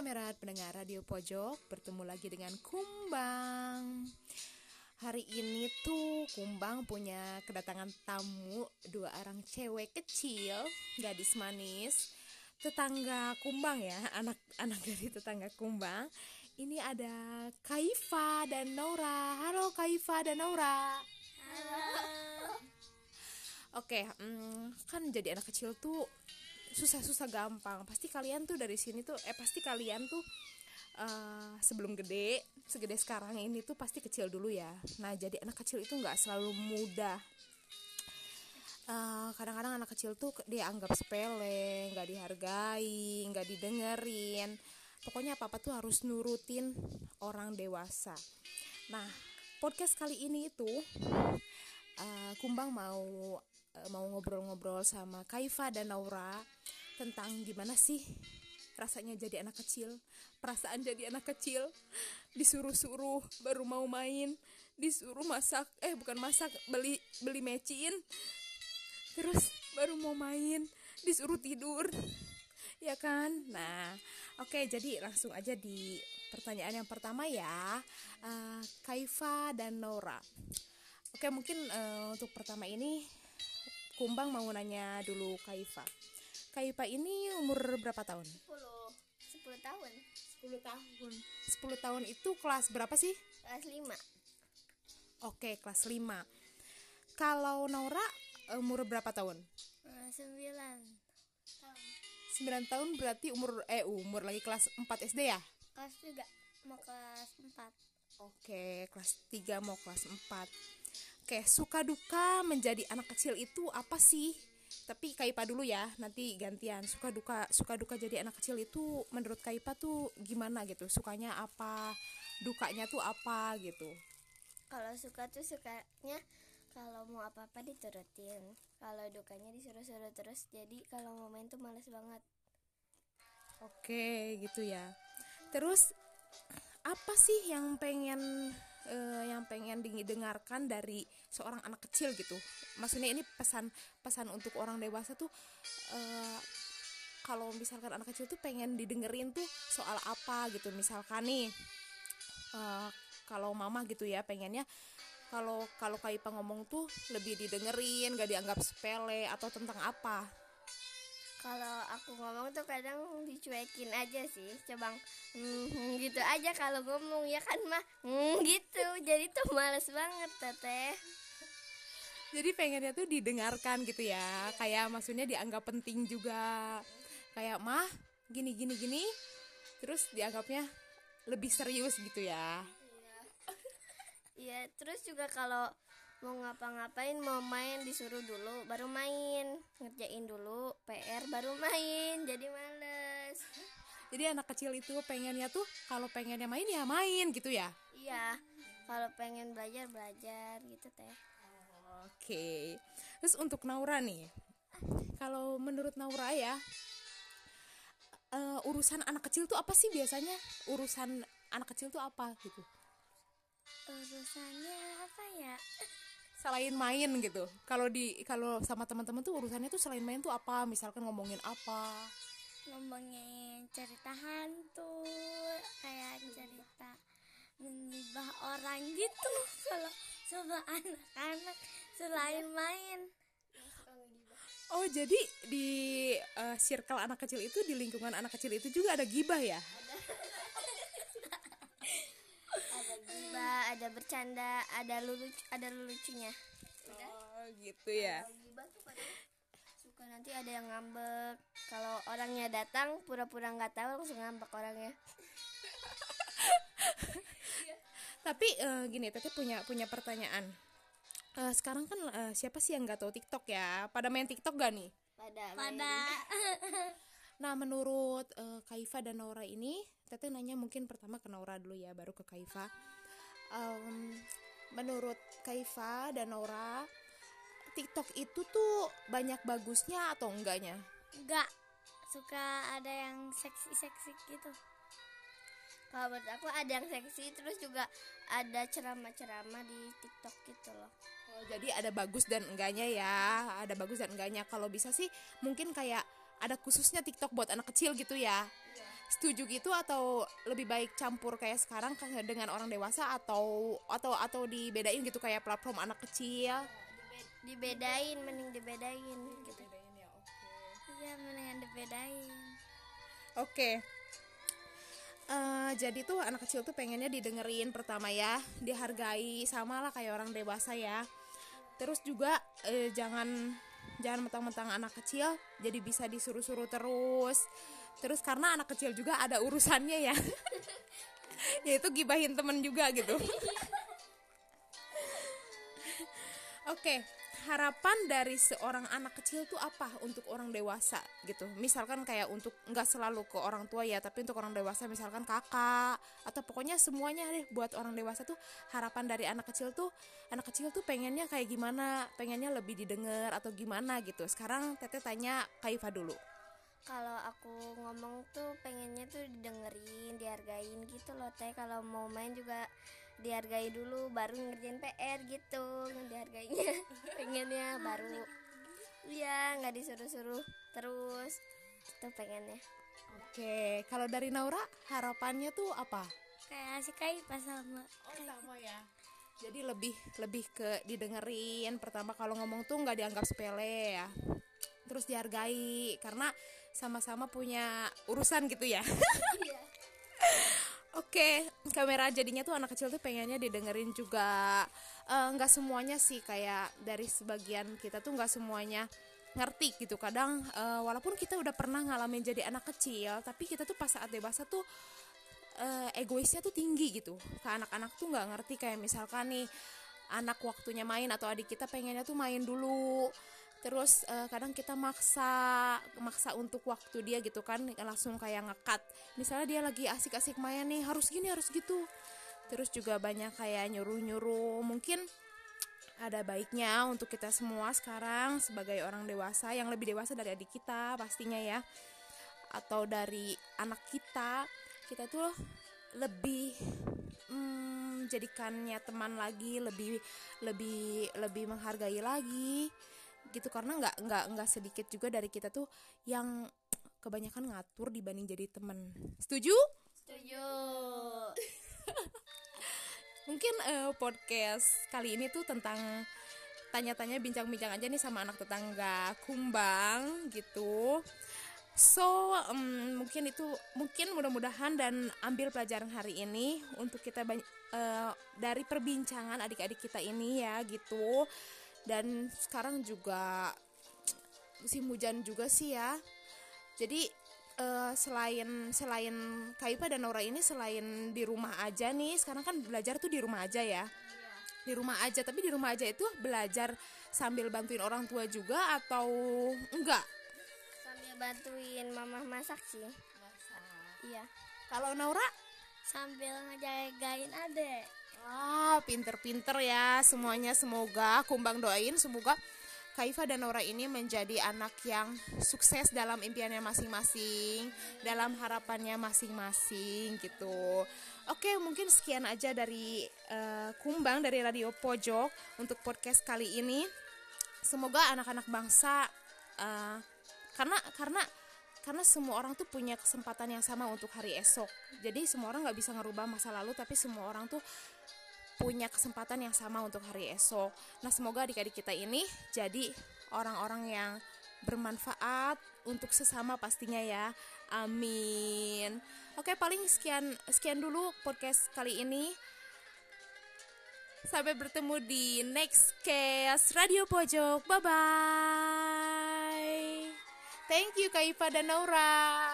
kamerat pendengar Radio Pojok Bertemu lagi dengan Kumbang. Hari ini tuh Kumbang punya kedatangan tamu Dua orang cewek kecil Gadis manis. Tetangga Kumbang ya Anak-anak dari tetangga Kumbang. Ini ada Kaifa dan Naura. Halo Kaifa dan Naura. Halo. Oke, hmm, kan jadi anak kecil tuh susah-susah gampang. Pasti kalian tuh dari sini tuh eh pasti kalian tuh uh, sebelum gede segede sekarang ini tuh pasti kecil dulu ya. Nah jadi anak kecil itu nggak selalu mudah. Kadang kadang-kadang anak kecil tuh dianggap sepele nggak dihargai nggak didengerin. Pokoknya apa apa tuh harus nurutin orang dewasa. Nah podcast kali ini itu uh, kumbang mau uh, mau ngobrol-ngobrol sama Kaifa dan Naura tentang gimana sih rasanya jadi anak kecil perasaan jadi anak kecil. Disuruh-suruh baru mau main disuruh masak eh bukan masak beli beli mecin. Terus baru mau main disuruh tidur. Ya kan? Nah oke okay, jadi langsung aja di pertanyaan yang pertama ya uh, Kaifa dan Nora oke okay, mungkin uh, untuk pertama ini Kumbang mau nanya dulu Kaifa Kaipa ini umur berapa tahun? 10 10 tahun 10 tahun 10 tahun itu kelas berapa sih? Kelas 5 Oke kelas 5 Kalau Naura umur berapa tahun? 9 tahun 9 tahun berarti umur eh umur lagi kelas 4 SD ya? Kelas 3 mau kelas 4 Oke kelas 3 mau kelas 4 Oke suka duka menjadi anak kecil itu apa sih? tapi Kaipa dulu ya nanti gantian. Suka duka suka duka jadi anak kecil itu menurut Kaipa tuh gimana gitu? Sukanya apa? Dukanya tuh apa gitu? Kalau suka tuh sukanya kalau mau apa apa diturutin. Kalau dukanya disuruh-suruh terus jadi kalau mau main tuh males banget. Oke gitu ya. Terus apa sih yang pengen uh, yang pengen didengarkan dari seorang anak kecil gitu. Maksudnya ini pesan pesan untuk orang dewasa tuh uh, kalau misalkan anak kecil tuh pengen didengerin tuh soal apa gitu. Misalkan nih uh, kalau mama gitu ya pengennya kalau kalau Kaipa ngomong tuh lebih didengerin gak dianggap sepele atau tentang apa kalau aku ngomong tuh kadang dicuekin aja sih coba hmm, gitu aja kalau ngomong ya kan mah hmm, gitu. Jadi tuh males banget teteh jadi pengennya tuh didengarkan gitu ya. Kayak maksudnya dianggap penting juga. Kayak mah gini gini gini. Terus dianggapnya lebih serius gitu ya. Iya. Iya terus juga kalau mau ngapa-ngapain mau main disuruh dulu baru main. Ngerjain dulu PR baru main jadi males. Jadi anak kecil itu pengennya tuh kalau pengennya main ya main gitu ya? Iya kalau pengen belajar belajar gitu teh. Oke. Okay. terus untuk Naura nih kalau menurut Naura ya uh, urusan anak kecil tuh apa sih biasanya? Urusan anak kecil tuh apa gitu? Urusannya apa ya selain main gitu. Kalau di kalau sama teman-teman tuh urusannya tuh selain main tuh apa? Misalkan ngomongin apa? Ngomongin cerita hantu kayak cerita mengibah orang gitu. Kalau coba anak-anak selain main. Oh jadi di uh, circle anak kecil itu di lingkungan anak kecil itu juga ada gibah ya? Ada bercanda ada lucu ada lucunya oh gitu ya. Suka nanti ada yang ngambek. Kalau orangnya datang pura-pura nggak tahu langsung ngambek orangnya. Tapi uh, gini teteh punya punya pertanyaan. Uh, sekarang kan uh, siapa sih yang nggak tahu TikTok ya? Pada main TikTok gak nih? Pada pada. Nah menurut uh, Kaifa dan Naura ini teteh nanya mungkin pertama ke Naura dulu ya baru ke Kaifa um, menurut Kaifa dan Nora TikTok itu tuh banyak bagusnya atau enggaknya? Enggak, suka ada yang seksi-seksi gitu. Kalau menurut aku ada yang seksi terus juga ada ceramah-ceramah di TikTok gitu loh. Oh, jadi ada bagus dan enggaknya ya, ada bagus dan enggaknya. Kalau bisa sih mungkin kayak ada khususnya TikTok buat anak kecil gitu ya. Iya. Setuju gitu atau lebih baik campur kayak sekarang dengan orang dewasa atau atau atau dibedain gitu kayak platform anak kecil Dibe- dibedain mending dibedain gitu iya mendingan dibedain Oke. Eh, jadi tuh anak kecil tuh pengennya didengerin pertama ya, dihargai sama lah kayak orang dewasa ya. Terus juga eh, jangan jangan mentang-mentang anak kecil jadi bisa disuruh-suruh terus. Terus karena anak kecil juga ada urusannya ya. Yaitu gibahin temen juga gitu. Oke, harapan dari seorang anak kecil tuh apa untuk orang dewasa gitu? Misalkan kayak untuk nggak selalu ke orang tua ya, tapi untuk orang dewasa misalkan kakak atau pokoknya semuanya deh buat orang dewasa tuh harapan dari anak kecil tuh anak kecil tuh pengennya kayak gimana? Pengennya lebih didengar atau gimana gitu? Sekarang Teteh tanya Kaifa dulu. Kalau aku ngomong tuh pengennya tuh didengerin dihargain gitu loh teh kalau mau main juga dihargai dulu baru ngerjain PR gitu dihargainya pengennya baru iya nggak disuruh-suruh terus itu pengennya Oke, kalau dari Naura harapannya tuh apa? kayak si kai pas sama Oh sama ya. Jadi lebih lebih ke didengerin. Pertama kalau ngomong tuh nggak dianggap sepele ya. Terus dihargai karena sama-sama punya urusan gitu ya. Oke, kamera jadinya tuh anak kecil tuh pengennya didengerin juga. Eh, Nggak semuanya sih kayak dari sebagian kita tuh nggak semuanya ngerti gitu. Kadang eh, walaupun kita udah pernah ngalamin jadi anak kecil, tapi kita tuh pas saat dewasa tuh eh, egoisnya tuh tinggi gitu ke anak-anak tuh nggak ngerti kayak misalkan nih anak waktunya main atau adik kita pengennya tuh main dulu terus eh, kadang kita maksa maksa untuk waktu dia gitu kan langsung kayak ngekat misalnya dia lagi asik-asik main nih harus gini harus gitu. Terus juga banyak kayak nyuruh-nyuruh. Mungkin ada baiknya untuk kita semua sekarang sebagai orang dewasa yang lebih dewasa dari adik kita pastinya ya. Atau dari anak kita. Kita tuh lebih mm, jadikannya teman lagi lebih lebih lebih menghargai lagi gitu karena nggak nggak nggak sedikit juga dari kita tuh yang kebanyakan ngatur dibanding jadi teman setuju? Setuju. Mungkin eh, podcast kali ini tuh tentang tanya-tanya bincang-bincang aja nih sama anak tetangga. Kumbang gitu. So em, mungkin itu mungkin mudah-mudahan dan ambil pelajaran hari ini untuk kita eh, dari perbincangan adik-adik kita ini ya gitu dan sekarang juga musim hujan juga sih ya. Jadi eh, selain selain Kaipa dan Nora ini selain di rumah aja nih sekarang kan belajar tuh di rumah aja ya. Di rumah aja tapi di rumah aja itu belajar sambil bantuin orang tua juga atau enggak? Sambil bantuin mama masak sih. Iya. Kalau Naura sambil ngejagain adek ah pinter-pinter ya semuanya semoga kumbang doain semoga Kaifa dan Nora ini menjadi anak yang sukses dalam impiannya masing-masing, dalam harapannya masing-masing gitu. Oke, mungkin sekian aja dari eh, Kumbang dari Radio Pojok untuk podcast kali ini. Semoga anak-anak bangsa eh, karena karena karena semua orang tuh punya kesempatan yang sama untuk hari esok. Jadi semua orang nggak bisa ngerubah masa lalu, tapi semua orang tuh punya kesempatan yang sama untuk hari esok. Nah, semoga adik-adik kita ini jadi orang-orang yang bermanfaat untuk sesama pastinya ya. Amin. Oke, paling sekian sekian dulu podcast kali ini. Sampai bertemu di next case Radio Pojok. Bye bye. Thank you Kaifa dan Naura.